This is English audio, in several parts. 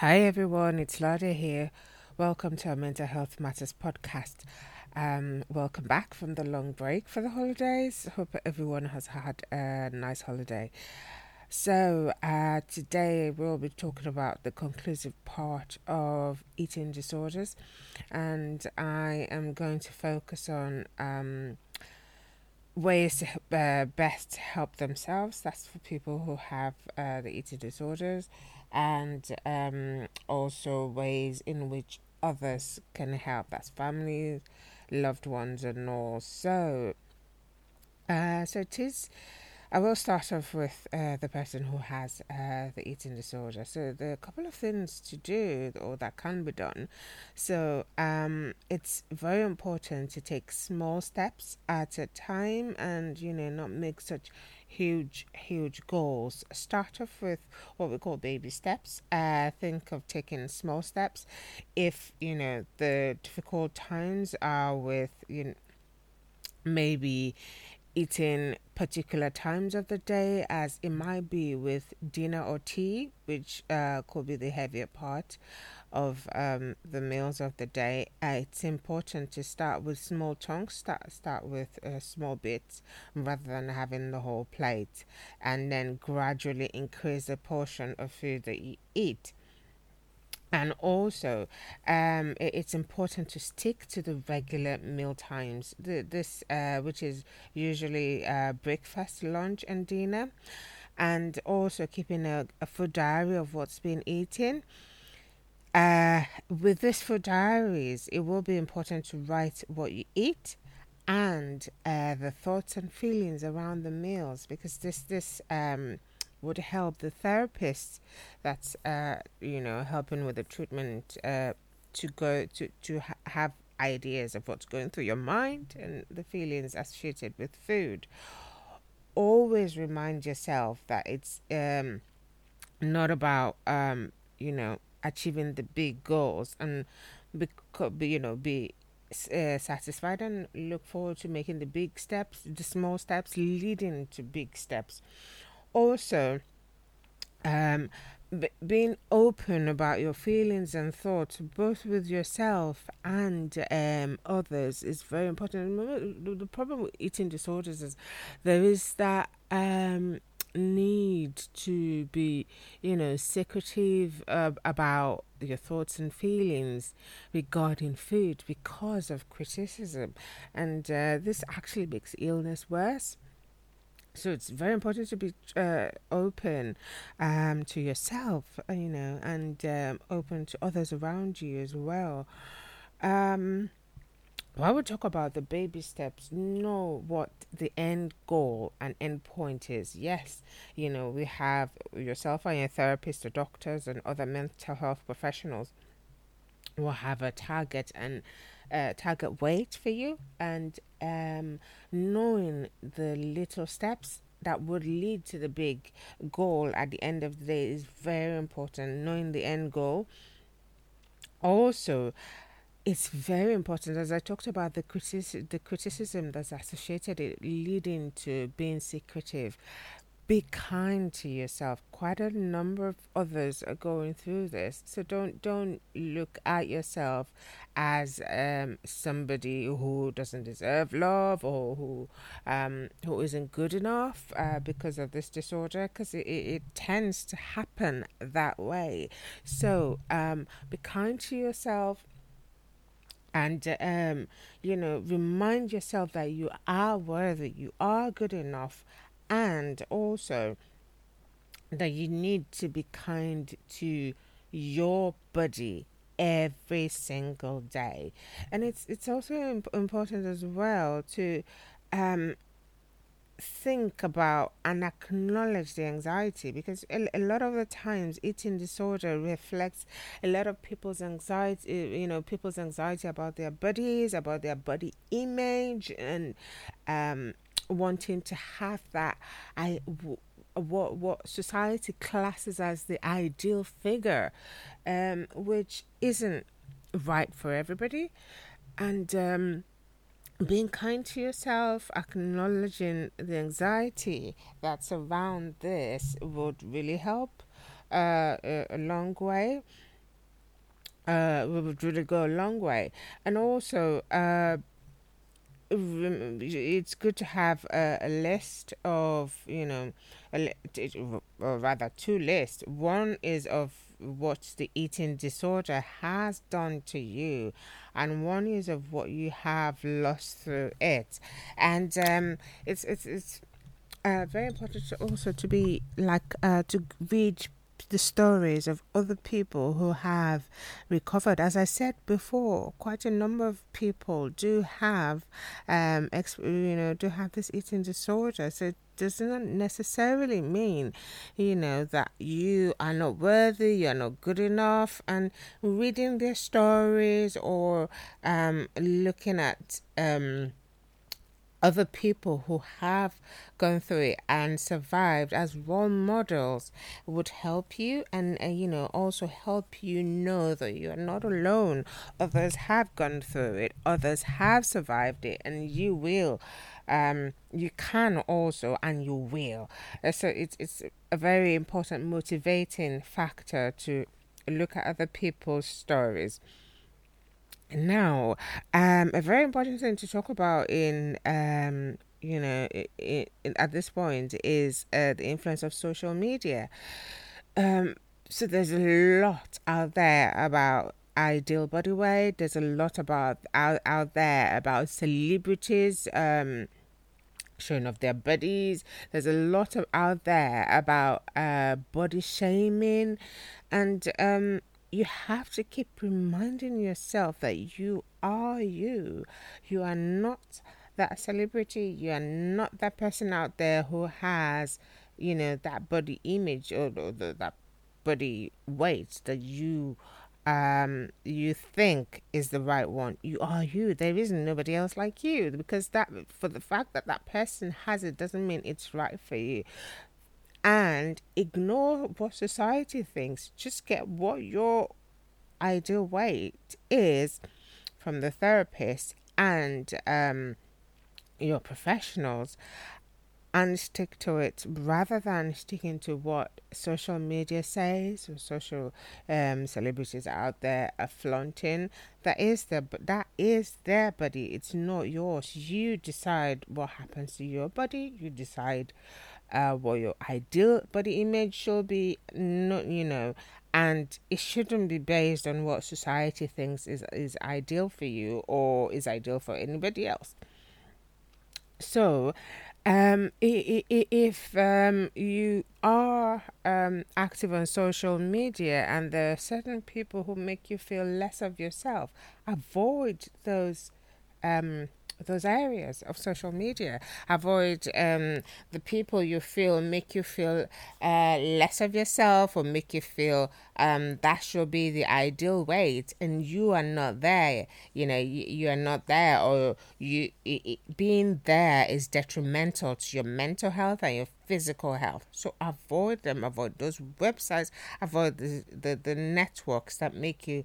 Hi everyone, it's Lada here. Welcome to our Mental Health Matters podcast. Um, welcome back from the long break for the holidays. Hope everyone has had a nice holiday. So, uh, today we'll be talking about the conclusive part of eating disorders, and I am going to focus on um, ways to uh, best help themselves. That's for people who have uh, the eating disorders and um, also ways in which others can help. That's families, loved ones, and all. So, uh, so it is. I will start off with uh, the person who has uh, the eating disorder. So there are a couple of things to do or that can be done. So um, it's very important to take small steps at a time and you know not make such huge, huge goals. Start off with what we call baby steps. Uh, think of taking small steps. If you know the difficult times are with you know, maybe eating particular times of the day, as it might be with dinner or tea, which uh, could be the heavier part of um, the meals of the day, uh, it's important to start with small chunks. Start start with uh, small bits rather than having the whole plate, and then gradually increase the portion of food that you eat. And also, um, it's important to stick to the regular meal times. The, this, uh, which is usually uh, breakfast, lunch, and dinner, and also keeping a, a food diary of what's been eaten uh, with this for diaries, it will be important to write what you eat and uh, the thoughts and feelings around the meals because this this um, would help the therapist that's uh, you know helping with the treatment uh, to go to to ha- have ideas of what's going through your mind and the feelings associated with food. Always remind yourself that it's um, not about um, you know achieving the big goals and be, you know be uh, satisfied and look forward to making the big steps the small steps leading to big steps. Also um, b- being open about your feelings and thoughts both with yourself and um, others is very important. The, the problem with eating disorders is there is that um, need to be, you know, secretive uh, about your thoughts and feelings regarding food because of criticism. And uh, this actually makes illness worse. So it's very important to be uh, open um, to yourself, uh, you know, and um, open to others around you as well. Um, while we talk about the baby steps, know what the end goal and end point is. Yes, you know, we have yourself and your therapist, the doctors, and other mental health professionals will have a target and uh, target weight for you, and um, knowing the little steps that would lead to the big goal at the end of the day is very important. Knowing the end goal. Also, it's very important. As i talked about the criticism the criticism that's associated it leading to being secretive. Be kind to yourself. Quite a number of others are going through this. So don't don't look at yourself as um, somebody who doesn't deserve love or who um, who isn't good enough uh, because of this disorder because it, it, it, tends to happen that way. So um, be kind to yourself and um, you know remind yourself that you are worthy you are good enough and also that you need to be kind to your body every single day. And it's it's also imp- important as well to um think about and acknowledge the anxiety because a, a, lot of the times eating disorder reflects a lot of people's anxiety you know people's anxiety about their bodies about their body image and um, wanting to have that i w- what what society classes as the ideal figure um, which isn't right for everybody. And um, being kind to yourself, acknowledging the anxiety that's around this would really help uh, a, a long way. uh, would really go a long way. And also, uh, it's good to have a, a, list of you know a, or rather two lists one is of what the eating disorder has done to you and one is of what you have lost through it. And um, it's it's it's uh, very important to also to be like uh, to read the stories of other people who have recovered. As I said before, quite a number of people do have, um, you know, do have this eating disorder. So it doesn't necessarily mean, you know, that you are not worthy, you are not good enough. And reading their stories or um, looking at um, other people who have gone through it and survived as role models would help you and uh, you know also help you know that you are not alone. Others have gone through it others have survived it and you will um you can also and you will. Uh, so it's it's a very important motivating factor to look at other people's stories now, um, a very important thing to talk about in um, you know, at this point is uh, the influence of social media. Um, so there's a lot out there about ideal body weight. There's a lot about out out there about celebrities um, showing off their bodies. There's a lot of out there about uh, body shaming, and um, you have to keep reminding yourself that you are you. You are not that celebrity. You are not that person out there who has, you know, that body image or, or the, that body weight that you um you think is the right one you are you there isn't nobody else like you because that for the fact that that person has it doesn't mean it's right for you and ignore what society thinks. Just get what your ideal weight is from the therapist and um, your professionals and stick to it rather than sticking to what social media says or social um, celebrities out there are flaunting. That is their that is their body. It's not yours. You decide what happens to your body. You decide uh, what your ideal body image should be, not you know, and it shouldn't be based on what society thinks is is ideal for you or is ideal for anybody else. So, um, if um, you are um, active on social media and there are certain people who make you feel less of yourself, avoid those um, those areas of social media. Avoid um, the people you feel make you feel uh, less of yourself or make you feel um, that should be the ideal weight, and you are not there. You know, you, you are not there, or you it, it, being there is detrimental to your mental health and your physical health. So avoid them. Avoid those websites. Avoid the the, the networks that make you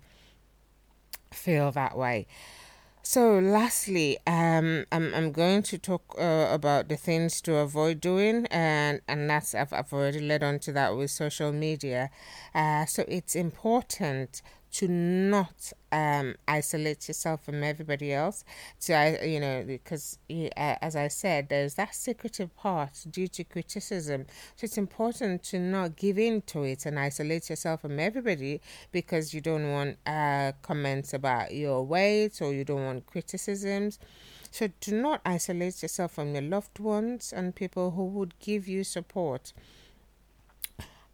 feel that way. So, lastly, um, I'm I'm going to talk uh, about the things to avoid doing, and and that's I've I've already led on to that with social media. Uh, so it's important to not um, isolate yourself from everybody else. To you know, because as I said, there's that secretive part due to criticism. So it's important to not give in to it and isolate yourself from everybody because you don't want uh, comments about your weight or you don't want criticisms. So do not isolate yourself from your loved ones and people who would give you support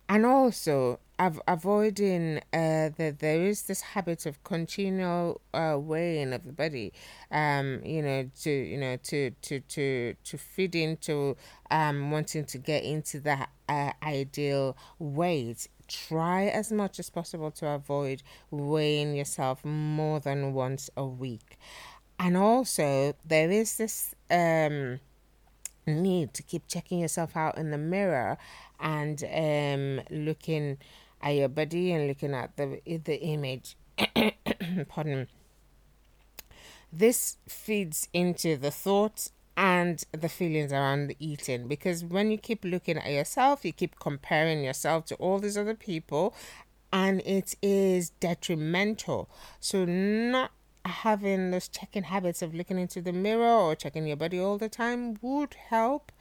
and also av- avoiding uh, that there is this habit of continual uh, weighing of the body um you know to you know to to to to feed into um wanting to get into that uh, ideal weight. Try as much as possible to avoid weighing yourself more than once a week. And also there is this um need to keep checking yourself out in the mirror and um, looking at your body and looking at the the image. Pardon. This feeds into the thoughts and the feelings around the eating because when you keep looking at yourself, you keep comparing yourself to all these other people and it is detrimental. So, not having those checking habits of looking into the mirror or checking your body all the time would help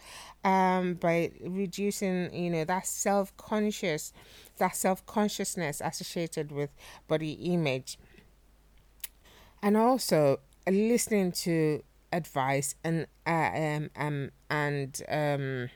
um, by reducing, you know, that self conscious, that self consciousness associated with body image. And also listening to advice and uh, um, um and um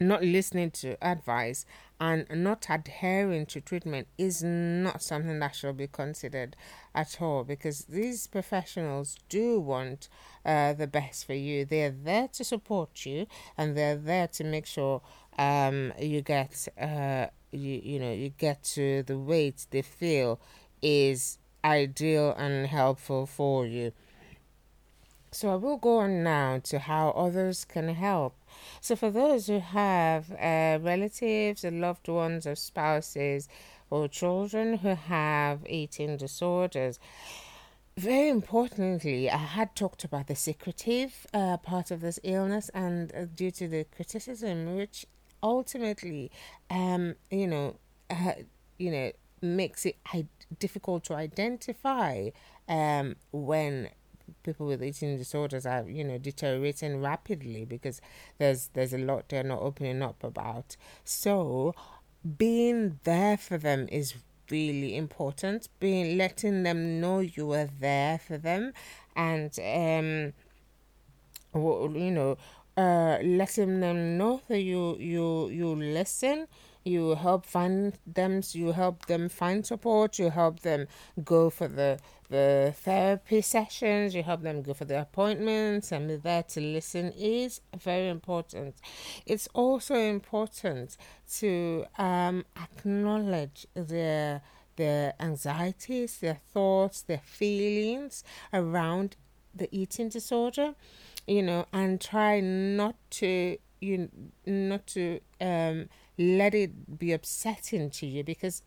not listening to advice and not adhering to treatment is not something that should be considered at all because these professionals do want uh, the best for you. They're there to support you and they're there to make sure um, you get uh, you you know you get to the weight they feel is ideal and helpful for you. So I will go on now to how others can help. So for those who have uh, relatives or loved ones or spouses or children who have eating disorders, very importantly, I had talked about the secretive uh, part of this illness, and uh, due to the criticism, which ultimately, um, you know, uh, you know, makes it difficult to identify um, when people with eating disorders are you know deteriorating rapidly because there's there's a lot they're not opening up about. So being there for them is really important being letting them know you are there for them and um you know uh letting them know that you you you listen you help find them you help them find support you help them go for the the therapy sessions you help them go for the appointments and be there to listen is very important. It's also important to um, acknowledge their their anxieties their thoughts their feelings around the eating disorder you know and try not to you not to um let it be upsetting to you because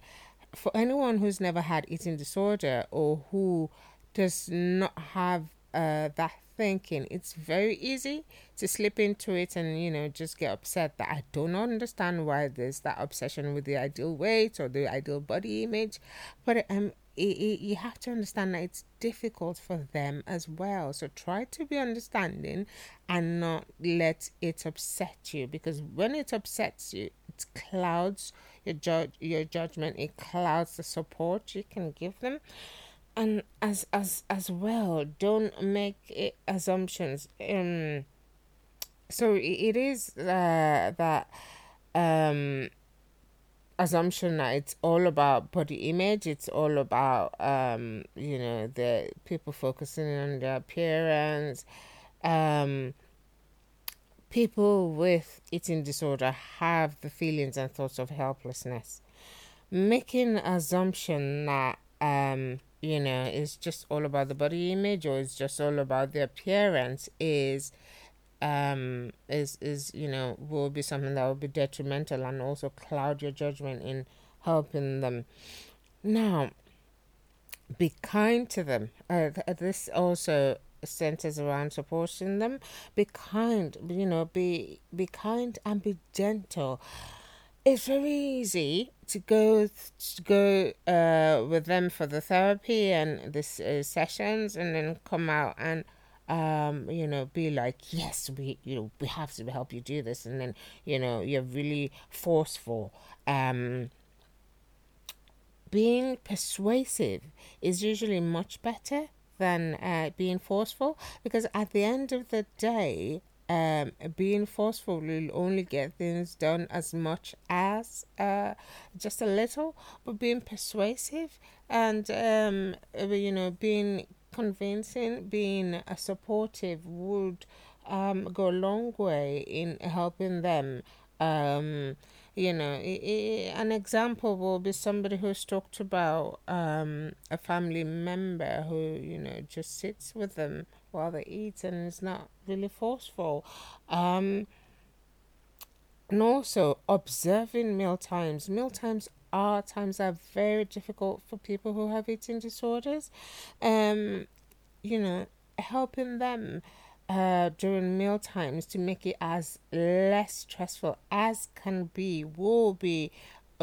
for anyone who's never had eating disorder or who does not have uh, that thinking, it's very easy to slip into it and you know just get upset that I don't understand why there's that obsession with the ideal weight or the ideal body image, but um it, it, you have to understand that it's difficult for them as well. So try to be understanding and not let it upset you because when it upsets you, it clouds your your judgment. It clouds the support you can give them, and as as as well, don't make assumptions. Um, so it is uh, that um assumption that it's all about body image it's all about um you know the people focusing on their appearance um people with eating disorder have the feelings and thoughts of helplessness making assumption that um you know it's just all about the body image or it's just all about the appearance is um, is is you know will be something that will be detrimental and also cloud your judgment in helping them. Now, be kind to them. Uh, this also centers around supporting them. Be kind, you know, be be kind and be gentle. It's very easy to go to go uh, with them for the therapy and this uh, sessions, and then come out and um, you know, be like, yes, we, you know, we have to help you do this, and then, you know, you're really forceful. Um, being persuasive is usually much better than uh, being forceful because at the end of the day, um, being forceful will only get things done as much as uh, just a little, but being persuasive and um, you know being convincing, being a supportive would um, go a long way in helping them. Um, you know, an example will be somebody who's talked about um, a family member who, you know, just sits with them while they eat and is not really forceful. Um, and also observing meal times. Meal times are times are very difficult for people who have eating disorders. Um, you know, helping them uh, during meal times to make it as less stressful as can be will be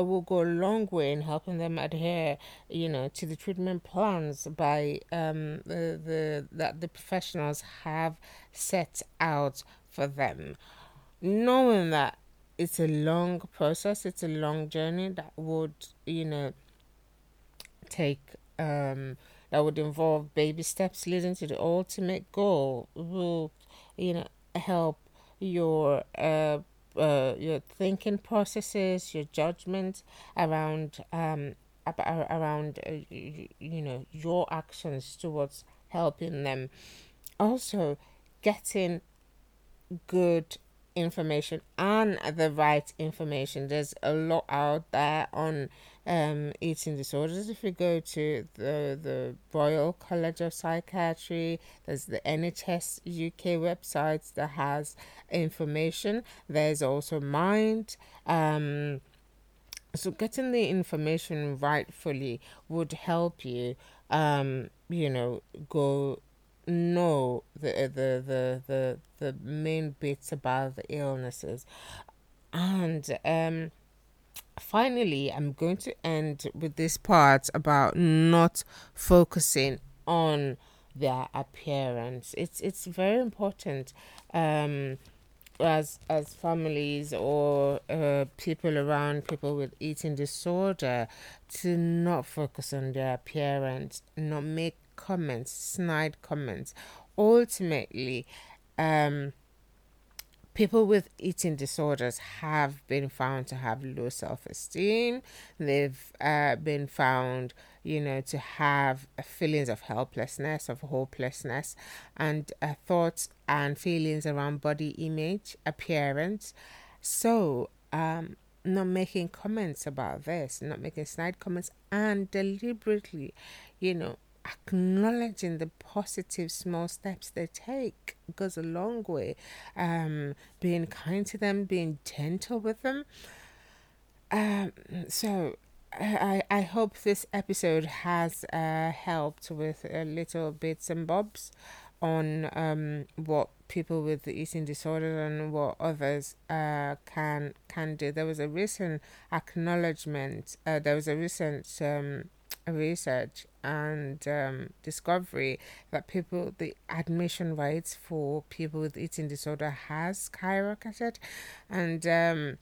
will go a long way in helping them adhere, you know, to the treatment plans by um, the, the that the professionals have set out for them, knowing that it's a long process, it's a long journey that would, you know, take um, that would involve baby steps leading to the ultimate goal will, you know, help your uh, uh, your thinking processes, your judgment around um around uh, you, you know your actions towards helping them. Also, getting good information and the right information. There's a lot out there on um, eating disorders. If you go to the the Royal College of Psychiatry, there's the NHS UK website that has information. There's also Mind. Um, so getting the information rightfully would help you. Um, you know, go know the the the the the main bits about the illnesses, and um finally, I'm going to end with this part about not focusing on their appearance. It's it's very important um, as as families or uh, people around people with eating disorder to not focus on their appearance, not make comments, snide comments. Ultimately, um, people with eating disorders have been found to have low self esteem. They've uh, been found, you know, to have feelings of helplessness, of hopelessness, and uh, thoughts and feelings around body image, appearance. So, um, not making comments about this, not making snide comments, and deliberately, you know, acknowledging the positive small steps they take goes a long way. Um, being kind to them, being gentle with them. Um, so I, I hope this episode has uh, helped with a little bits and bobs on um, what people with eating disorder and what others uh, can can do. There was a recent acknowledgement. Uh, there was a recent um, research and um, discovery that people the admission rates for people with eating disorder has skyrocketed. And um,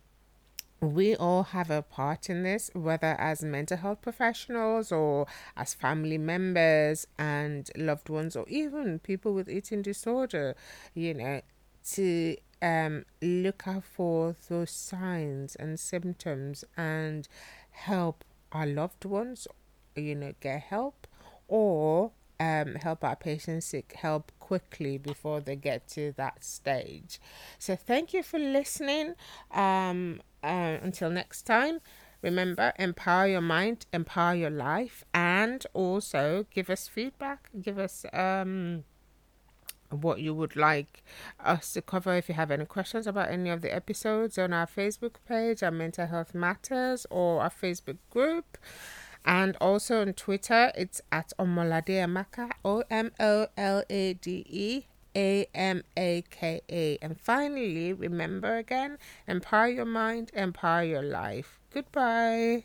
we all have a part in this, whether as mental health professionals or as family members and loved ones, or even people with eating disorder, you know, to um, look out for those signs and symptoms and help our loved ones you know, get help or um, help our patients seek help quickly before they get to that stage. So, thank you for listening. Um, uh, until next time, remember empower your mind, empower your life, and also give us feedback. Give us um, what you would like us to cover if you have any questions about any of the episodes on our Facebook page, our Mental Health Matters, or our Facebook group. And also on Twitter, it's at Omolade Amaka, O M O L A D E A M A K A. And finally, remember again empower your mind, empower your life. Goodbye.